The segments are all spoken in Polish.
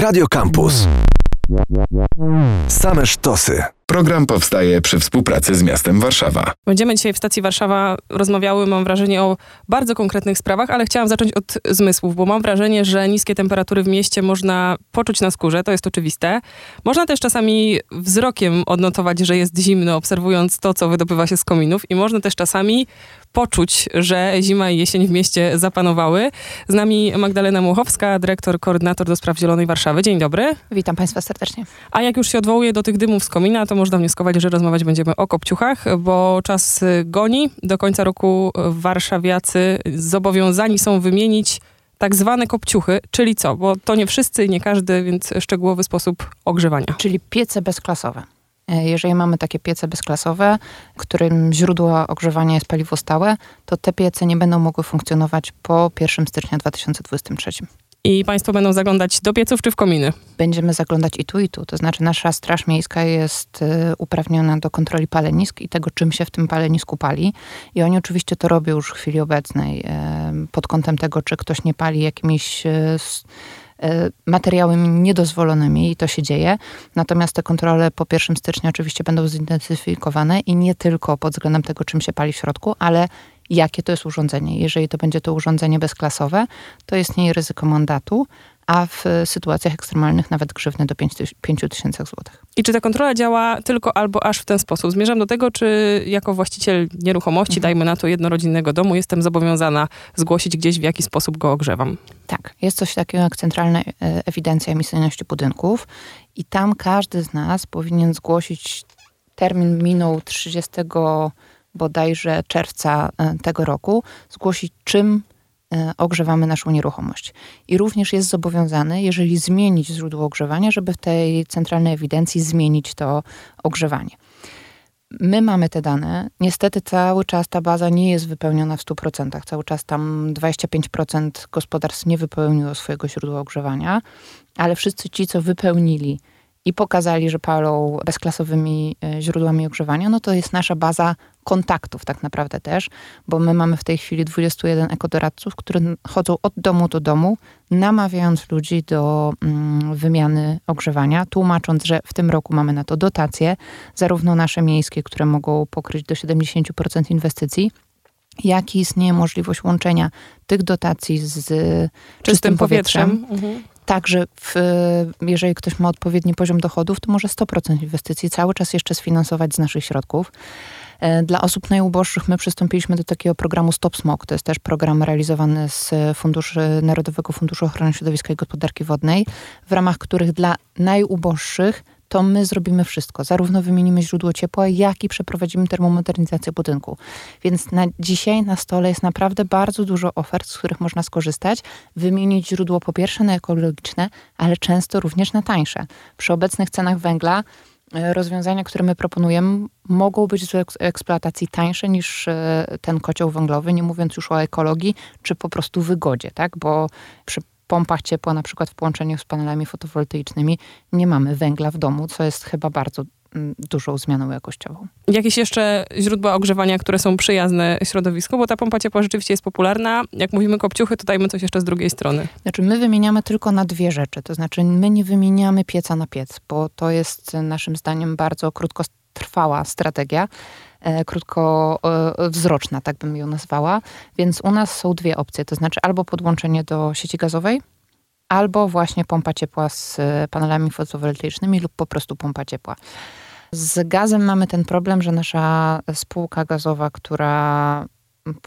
Radio Campus. Same sztosy. Program powstaje przy współpracy z miastem Warszawa. Będziemy dzisiaj w stacji Warszawa rozmawiały, mam wrażenie, o bardzo konkretnych sprawach, ale chciałam zacząć od zmysłów, bo mam wrażenie, że niskie temperatury w mieście można poczuć na skórze, to jest oczywiste. Można też czasami wzrokiem odnotować, że jest zimno, obserwując to, co wydobywa się z kominów i można też czasami poczuć, że zima i jesień w mieście zapanowały. Z nami Magdalena Muchowska, dyrektor, koordynator do spraw Zielonej Warszawy. Dzień dobry. Witam Państwa serdecznie. A jak już się odwołuję do tych dymów z komina, to można wnioskować, że rozmawiać będziemy o kopciuchach, bo czas goni. Do końca roku warszawiacy zobowiązani są wymienić tak zwane kopciuchy, czyli co? Bo to nie wszyscy, nie każdy, więc szczegółowy sposób ogrzewania. Czyli piece bezklasowe. E, jeżeli mamy takie piece bezklasowe, którym źródło ogrzewania jest paliwo stałe, to te piece nie będą mogły funkcjonować po 1 stycznia 2023. I Państwo będą zaglądać do pieców czy w kominy? Będziemy zaglądać i tu, i tu. To znaczy, nasza Straż Miejska jest y, uprawniona do kontroli palenisk i tego, czym się w tym palenisku pali. I oni oczywiście to robią już w chwili obecnej pod kątem tego, czy ktoś nie pali jakimiś materiałami niedozwolonymi i to się dzieje. Natomiast te kontrole po 1 stycznia oczywiście będą zintensyfikowane i nie tylko pod względem tego, czym się pali w środku, ale jakie to jest urządzenie. Jeżeli to będzie to urządzenie bezklasowe, to istnieje ryzyko mandatu, a w sytuacjach ekstremalnych nawet grzywny do 5 tysięcy złotych. I czy ta kontrola działa tylko albo aż w ten sposób? Zmierzam do tego, czy jako właściciel nieruchomości, mhm. dajmy na to jednorodzinnego domu, jestem zobowiązana zgłosić gdzieś, w jaki sposób go ogrzewam. Tak, jest coś takiego jak centralna e, ewidencja emisyjności budynków i tam każdy z nas powinien zgłosić, termin minął 30 bodajże czerwca e, tego roku zgłosić, czym ogrzewamy naszą nieruchomość. I również jest zobowiązany, jeżeli zmienić źródło ogrzewania, żeby w tej centralnej ewidencji zmienić to ogrzewanie. My mamy te dane. Niestety cały czas ta baza nie jest wypełniona w 100%. Cały czas tam 25% gospodarstw nie wypełniło swojego źródła ogrzewania, ale wszyscy ci, co wypełnili i pokazali, że palą bezklasowymi e, źródłami ogrzewania, no to jest nasza baza kontaktów tak naprawdę też, bo my mamy w tej chwili 21 ekodoradców, które chodzą od domu do domu, namawiając ludzi do mm, wymiany ogrzewania, tłumacząc, że w tym roku mamy na to dotacje, zarówno nasze miejskie, które mogą pokryć do 70% inwestycji, jak i istnieje możliwość łączenia tych dotacji z czystym, czystym powietrzem. powietrzem. Mhm. Także w, jeżeli ktoś ma odpowiedni poziom dochodów, to może 100% inwestycji cały czas jeszcze sfinansować z naszych środków. E, dla osób najuboższych my przystąpiliśmy do takiego programu Stop Smog. To jest też program realizowany z funduszy, Narodowego Funduszu Ochrony Środowiska i Gospodarki Wodnej, w ramach których dla najuboższych to my zrobimy wszystko. Zarówno wymienimy źródło ciepła, jak i przeprowadzimy termomodernizację budynku. Więc na dzisiaj na stole jest naprawdę bardzo dużo ofert, z których można skorzystać. Wymienić źródło po pierwsze na ekologiczne, ale często również na tańsze. Przy obecnych cenach węgla e, rozwiązania, które my proponujemy, mogą być z eksploatacji tańsze niż e, ten kocioł węglowy, nie mówiąc już o ekologii, czy po prostu wygodzie, tak? Bo przy pompach ciepła, na przykład w połączeniu z panelami fotowoltaicznymi, nie mamy węgla w domu, co jest chyba bardzo mm, dużą zmianą jakościową. Jakieś jeszcze źródła ogrzewania, które są przyjazne środowisku, bo ta pompa ciepła rzeczywiście jest popularna. Jak mówimy kopciuchy, to dajmy coś jeszcze z drugiej strony. Znaczy my wymieniamy tylko na dwie rzeczy, to znaczy my nie wymieniamy pieca na piec, bo to jest naszym zdaniem bardzo krótkotrwała strategia. E, krótkowzroczna, tak bym ją nazwała. Więc u nas są dwie opcje, to znaczy albo podłączenie do sieci gazowej, albo właśnie pompa ciepła z panelami fotowoltaicznymi lub po prostu pompa ciepła. Z gazem mamy ten problem, że nasza spółka gazowa, która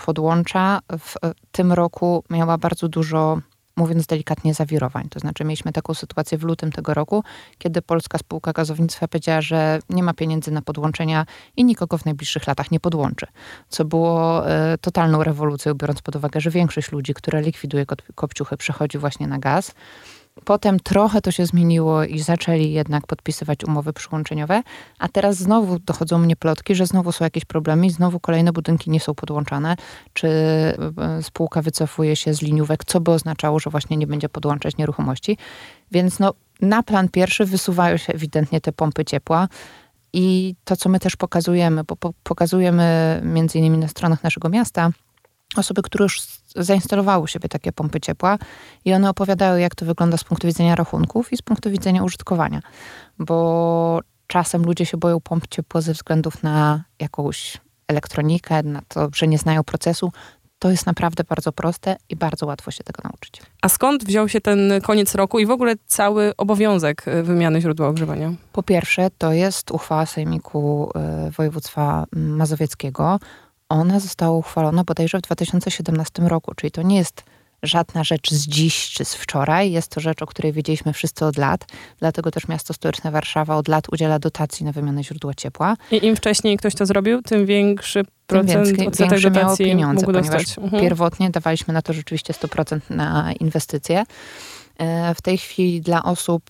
podłącza, w tym roku miała bardzo dużo mówiąc delikatnie, zawirowań. To znaczy, mieliśmy taką sytuację w lutym tego roku, kiedy polska spółka gazownictwa powiedziała, że nie ma pieniędzy na podłączenia i nikogo w najbliższych latach nie podłączy. Co było e, totalną rewolucją, biorąc pod uwagę, że większość ludzi, która likwiduje kopciuchy, przechodzi właśnie na gaz. Potem trochę to się zmieniło i zaczęli jednak podpisywać umowy przyłączeniowe, a teraz znowu dochodzą mnie plotki, że znowu są jakieś problemy znowu kolejne budynki nie są podłączane, czy e, spółka wycofuje się z liniówek, co by oznaczało, że właśnie nie będzie podłączać nieruchomości. Więc no, na plan pierwszy wysuwają się ewidentnie te pompy ciepła. I to, co my też pokazujemy, bo pokazujemy między innymi na stronach naszego miasta, osoby, które już zainstalowały u siebie takie pompy ciepła i one opowiadają, jak to wygląda z punktu widzenia rachunków i z punktu widzenia użytkowania. Bo czasem ludzie się boją pomp ciepła ze względów na jakąś elektronikę, na to, że nie znają procesu. To jest naprawdę bardzo proste i bardzo łatwo się tego nauczyć. A skąd wziął się ten koniec roku i w ogóle cały obowiązek y, wymiany źródła ogrzewania? Po pierwsze, to jest uchwała Sejmiku y, Województwa Mazowieckiego. Ona została uchwalona bodajże w 2017 roku, czyli to nie jest żadna rzecz z dziś czy z wczoraj. Jest to rzecz, o której wiedzieliśmy wszyscy od lat. Dlatego też miasto stołeczne Warszawa od lat udziela dotacji na wymianę źródła ciepła. I im wcześniej ktoś to zrobił, tym większy procent tym więcej, większe miało pieniądze, ponieważ mhm. pierwotnie dawaliśmy na to rzeczywiście 100% na inwestycje. E, w tej chwili dla osób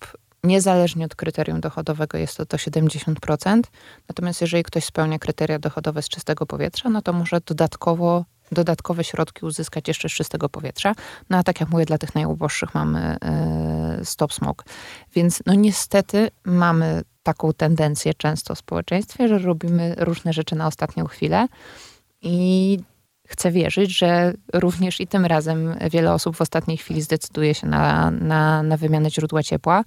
niezależnie od kryterium dochodowego jest to to 70%. Natomiast jeżeli ktoś spełnia kryteria dochodowe z czystego powietrza, no to może dodatkowo dodatkowe środki uzyskać jeszcze z czystego powietrza. No a tak jak mówię, dla tych najuboższych mamy y, stop smog. Więc no niestety mamy taką tendencję często w społeczeństwie, że robimy różne rzeczy na ostatnią chwilę i chcę wierzyć, że również i tym razem wiele osób w ostatniej chwili zdecyduje się na, na, na wymianę źródła ciepła.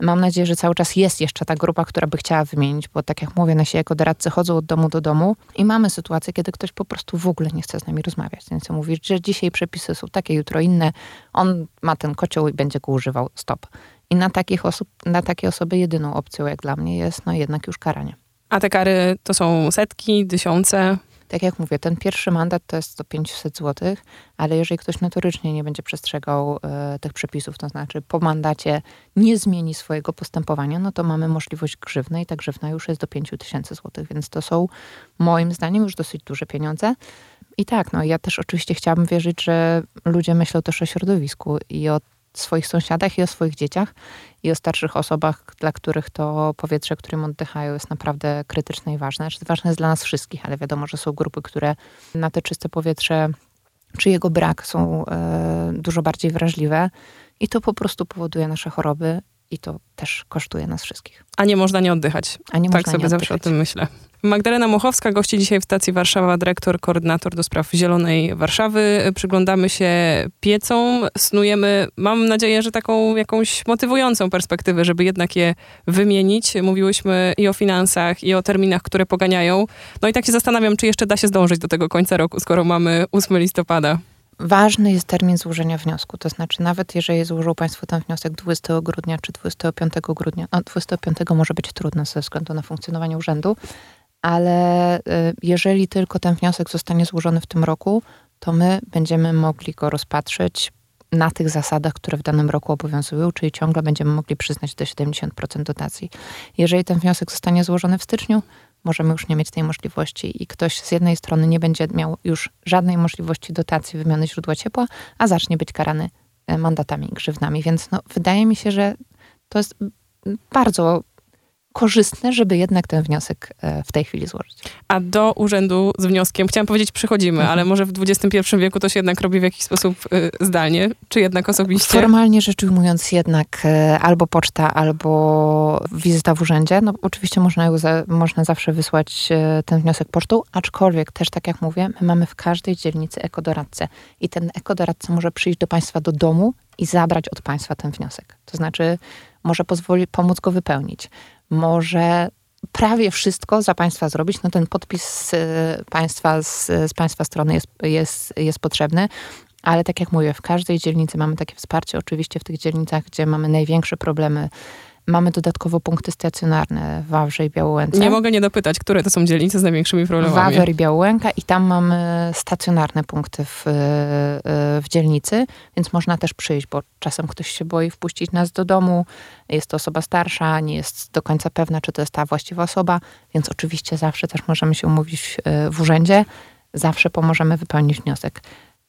Mam nadzieję, że cały czas jest jeszcze ta grupa, która by chciała wymienić, bo tak jak mówię, nasi jako doradcy chodzą od domu do domu i mamy sytuację, kiedy ktoś po prostu w ogóle nie chce z nami rozmawiać. Więc mówi, że dzisiaj przepisy są takie, jutro inne, on ma ten kocioł i będzie go używał, stop. I na, takich osób, na takie osoby jedyną opcją, jak dla mnie, jest no jednak już karanie. A te kary to są setki, tysiące? Tak jak mówię, ten pierwszy mandat to jest 500 zł, ale jeżeli ktoś notorycznie nie będzie przestrzegał e, tych przepisów, to znaczy po mandacie nie zmieni swojego postępowania, no to mamy możliwość grzywny i ta grzywna już jest do 5000 zł, więc to są moim zdaniem już dosyć duże pieniądze. I tak, no ja też oczywiście chciałabym wierzyć, że ludzie myślą też o środowisku i o swoich sąsiadach i o swoich dzieciach i o starszych osobach, dla których to powietrze, którym oddychają, jest naprawdę krytyczne i ważne. Znaczy, ważne jest dla nas wszystkich, ale wiadomo, że są grupy, które na te czyste powietrze czy jego brak są e, dużo bardziej wrażliwe i to po prostu powoduje nasze choroby i to też kosztuje nas wszystkich. A nie można nie oddychać. A nie tak sobie zawsze o tym myślę. Magdalena Muchowska gości dzisiaj w stacji Warszawa, dyrektor, koordynator do spraw Zielonej Warszawy. Przyglądamy się piecom, snujemy, mam nadzieję, że taką jakąś motywującą perspektywę, żeby jednak je wymienić. Mówiłyśmy i o finansach, i o terminach, które poganiają. No i tak się zastanawiam, czy jeszcze da się zdążyć do tego końca roku, skoro mamy 8 listopada. Ważny jest termin złożenia wniosku, to znaczy nawet jeżeli złożą Państwo ten wniosek 20 grudnia czy 25 grudnia, no 25 może być trudno ze względu na funkcjonowanie urzędu, ale y, jeżeli tylko ten wniosek zostanie złożony w tym roku, to my będziemy mogli go rozpatrzeć na tych zasadach, które w danym roku obowiązują, czyli ciągle będziemy mogli przyznać te 70% dotacji. Jeżeli ten wniosek zostanie złożony w styczniu, możemy już nie mieć tej możliwości i ktoś z jednej strony nie będzie miał już żadnej możliwości dotacji wymiany źródła ciepła, a zacznie być karany e, mandatami, grzywnami. Więc no, wydaje mi się, że to jest bardzo korzystne, żeby jednak ten wniosek e, w tej chwili złożyć. A do urzędu z wnioskiem, chciałam powiedzieć przychodzimy, mhm. ale może w XXI wieku to się jednak robi w jakiś sposób e, zdalnie, czy jednak osobiście? Formalnie rzecz ujmując jednak e, albo poczta, albo wizyta w urzędzie. No oczywiście można, można zawsze wysłać ten wniosek pocztą, aczkolwiek też tak jak mówię, my mamy w każdej dzielnicy ekodoradcę i ten ekodoradca może przyjść do państwa do domu i zabrać od państwa ten wniosek. To znaczy może pozwoli, pomóc go wypełnić może prawie wszystko za Państwa zrobić. No ten podpis z Państwa, z, z Państwa strony jest, jest, jest potrzebny. Ale tak jak mówię, w każdej dzielnicy mamy takie wsparcie. Oczywiście w tych dzielnicach, gdzie mamy największe problemy Mamy dodatkowo punkty stacjonarne w Wawrze i Białołęce. Nie mogę nie dopytać, które to są dzielnice z największymi problemami. Wawer i Białołęka i tam mamy stacjonarne punkty w, e, w dzielnicy, więc można też przyjść, bo czasem ktoś się boi wpuścić nas do domu, jest to osoba starsza, nie jest do końca pewna, czy to jest ta właściwa osoba, więc oczywiście zawsze też możemy się umówić e, w urzędzie, zawsze pomożemy wypełnić wniosek.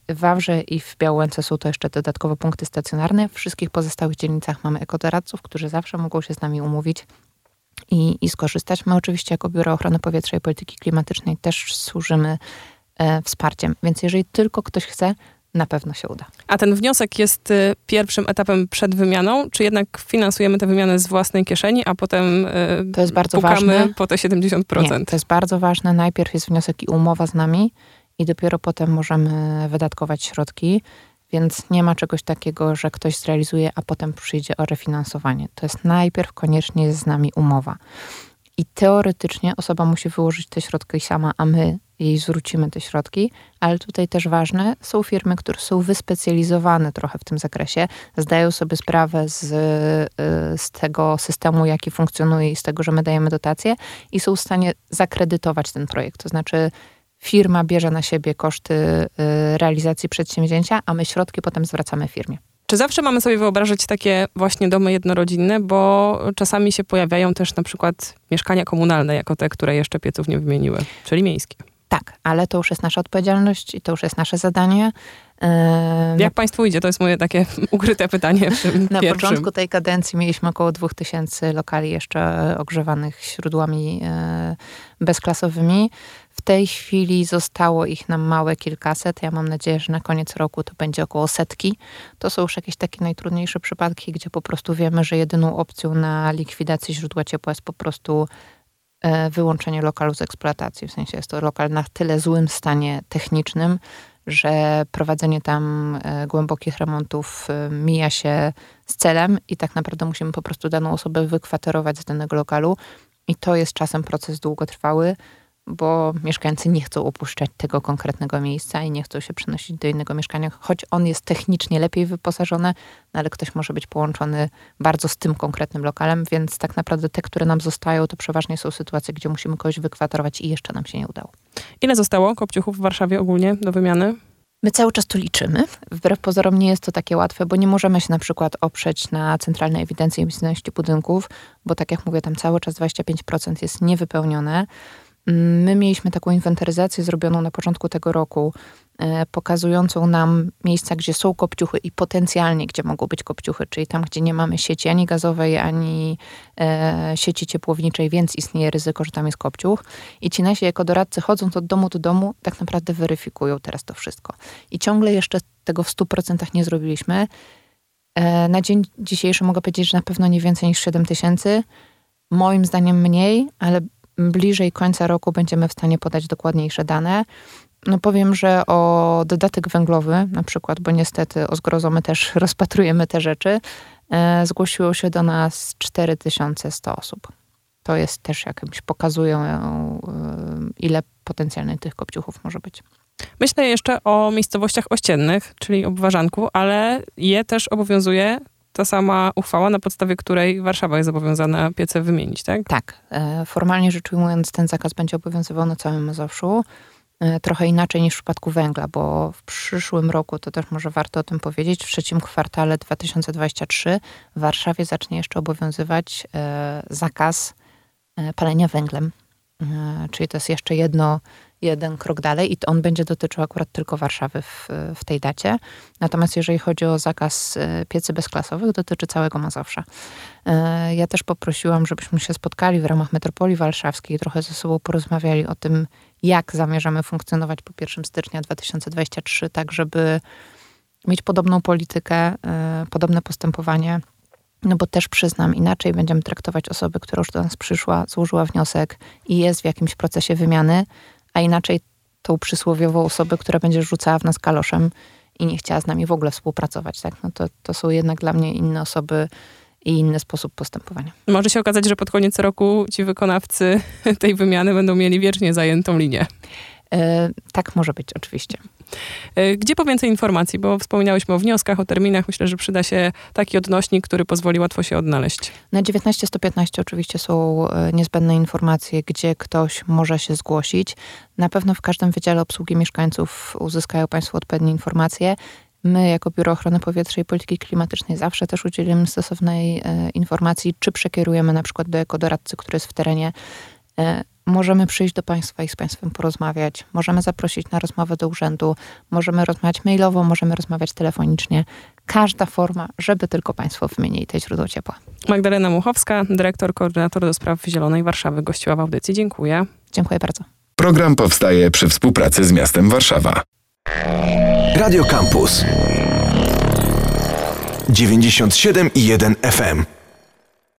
W Wawrze i w Białęce są to jeszcze dodatkowe punkty stacjonarne. W wszystkich pozostałych dzielnicach mamy ekodoradców, którzy zawsze mogą się z nami umówić i, i skorzystać. My oczywiście jako Biuro Ochrony Powietrza i Polityki Klimatycznej też służymy e, wsparciem. Więc jeżeli tylko ktoś chce, na pewno się uda. A ten wniosek jest y, pierwszym etapem przed wymianą, czy jednak finansujemy tę wymianę z własnej kieszeni, a potem y, to jest bardzo ważne. po te 70%? Nie, to jest bardzo ważne. Najpierw jest wniosek i umowa z nami i dopiero potem możemy wydatkować środki. Więc nie ma czegoś takiego, że ktoś zrealizuje, a potem przyjdzie o refinansowanie. To jest najpierw koniecznie jest z nami umowa. I teoretycznie osoba musi wyłożyć te środki sama, a my jej zwrócimy te środki, ale tutaj też ważne, są firmy, które są wyspecjalizowane trochę w tym zakresie, zdają sobie sprawę z, y, z tego systemu, jaki funkcjonuje i z tego, że my dajemy dotacje i są w stanie zakredytować ten projekt. To znaczy firma bierze na siebie koszty y, realizacji przedsięwzięcia, a my środki potem zwracamy firmie. Czy zawsze mamy sobie wyobrażać takie właśnie domy jednorodzinne, bo czasami się pojawiają też na przykład mieszkania komunalne, jako te, które jeszcze pieców nie wymieniły, czyli miejskie. Tak, ale to już jest nasza odpowiedzialność i to już jest nasze zadanie. Jak Państwu idzie? To jest moje takie ukryte pytanie. Na pierwszym. początku tej kadencji mieliśmy około 2000 lokali jeszcze ogrzewanych źródłami e, bezklasowymi. W tej chwili zostało ich nam małe kilkaset. Ja mam nadzieję, że na koniec roku to będzie około setki. To są już jakieś takie najtrudniejsze przypadki, gdzie po prostu wiemy, że jedyną opcją na likwidację źródła ciepła jest po prostu e, wyłączenie lokalu z eksploatacji. W sensie jest to lokal na tyle złym stanie technicznym, że prowadzenie tam e, głębokich remontów e, mija się z celem i tak naprawdę musimy po prostu daną osobę wykwaterować z danego lokalu. I to jest czasem proces długotrwały bo mieszkańcy nie chcą opuszczać tego konkretnego miejsca i nie chcą się przenosić do innego mieszkania, choć on jest technicznie lepiej wyposażony, no ale ktoś może być połączony bardzo z tym konkretnym lokalem, więc tak naprawdę te, które nam zostają, to przeważnie są sytuacje, gdzie musimy kogoś wykwaterować i jeszcze nam się nie udało. Ile zostało kopciuchów w Warszawie ogólnie do wymiany? My cały czas to liczymy. Wbrew pozorom nie jest to takie łatwe, bo nie możemy się na przykład oprzeć na centralnej ewidencji emisyjności budynków, bo tak jak mówię, tam cały czas 25% jest niewypełnione. My mieliśmy taką inwentaryzację zrobioną na początku tego roku, e, pokazującą nam miejsca, gdzie są kopciuchy i potencjalnie, gdzie mogą być kopciuchy, czyli tam, gdzie nie mamy sieci ani gazowej, ani e, sieci ciepłowniczej, więc istnieje ryzyko, że tam jest kopciuch. I ci nasi jako doradcy chodząc od domu do domu, tak naprawdę weryfikują teraz to wszystko. I ciągle jeszcze tego w 100% nie zrobiliśmy. E, na dzień dzisiejszy mogę powiedzieć, że na pewno nie więcej niż 7 tysięcy. Moim zdaniem mniej, ale bliżej końca roku będziemy w stanie podać dokładniejsze dane. No powiem, że o dodatek węglowy na przykład, bo niestety o zgrozą my też rozpatrujemy te rzeczy, e, zgłosiło się do nas 4100 osób. To jest też jakimś, pokazują e, ile potencjalnie tych kopciuchów może być. Myślę jeszcze o miejscowościach ościennych, czyli obwarzanku, ale je też obowiązuje ta sama uchwała, na podstawie której Warszawa jest zobowiązana piece wymienić, tak? Tak. E, formalnie rzecz ujmując, ten zakaz będzie obowiązywał na całym Mazowszu. E, trochę inaczej niż w przypadku węgla, bo w przyszłym roku, to też może warto o tym powiedzieć, w trzecim kwartale 2023 w Warszawie zacznie jeszcze obowiązywać e, zakaz palenia węglem. Czyli to jest jeszcze jedno jeden krok dalej i on będzie dotyczył akurat tylko Warszawy w, w tej dacie. Natomiast jeżeli chodzi o zakaz e, piecy bezklasowych, dotyczy całego Mazowsza. E, ja też poprosiłam, żebyśmy się spotkali w ramach Metropolii Warszawskiej, trochę ze sobą porozmawiali o tym, jak zamierzamy funkcjonować po 1 stycznia 2023, tak żeby mieć podobną politykę, e, podobne postępowanie no bo też przyznam, inaczej będziemy traktować osobę, która już do nas przyszła, złożyła wniosek i jest w jakimś procesie wymiany, a inaczej tą przysłowiową osobę, która będzie rzucała w nas kaloszem i nie chciała z nami w ogóle współpracować. Tak? No to, to są jednak dla mnie inne osoby i inny sposób postępowania. Może się okazać, że pod koniec roku ci wykonawcy tej wymiany będą mieli wiecznie zajętą linię. E, tak może być, oczywiście. E, gdzie po więcej informacji? Bo wspomniałyśmy o wnioskach, o terminach. Myślę, że przyda się taki odnośnik, który pozwoli łatwo się odnaleźć. Na 19-115 oczywiście są e, niezbędne informacje, gdzie ktoś może się zgłosić. Na pewno w każdym Wydziale Obsługi Mieszkańców uzyskają Państwo odpowiednie informacje. My, jako Biuro Ochrony Powietrza i Polityki Klimatycznej, zawsze też udzielimy stosownej e, informacji, czy przekierujemy na przykład do ekodoradcy, który jest w terenie. E, możemy przyjść do Państwa i z Państwem porozmawiać, możemy zaprosić na rozmowę do urzędu, możemy rozmawiać mailowo, możemy rozmawiać telefonicznie. Każda forma, żeby tylko Państwo wymienili te źródło ciepła. Magdalena Muchowska, dyrektor, koordynator do spraw Zielonej Warszawy, gościła w audycji. Dziękuję. Dziękuję bardzo. Program powstaje przy współpracy z miastem Warszawa. Radio Campus 97 i 1 FM.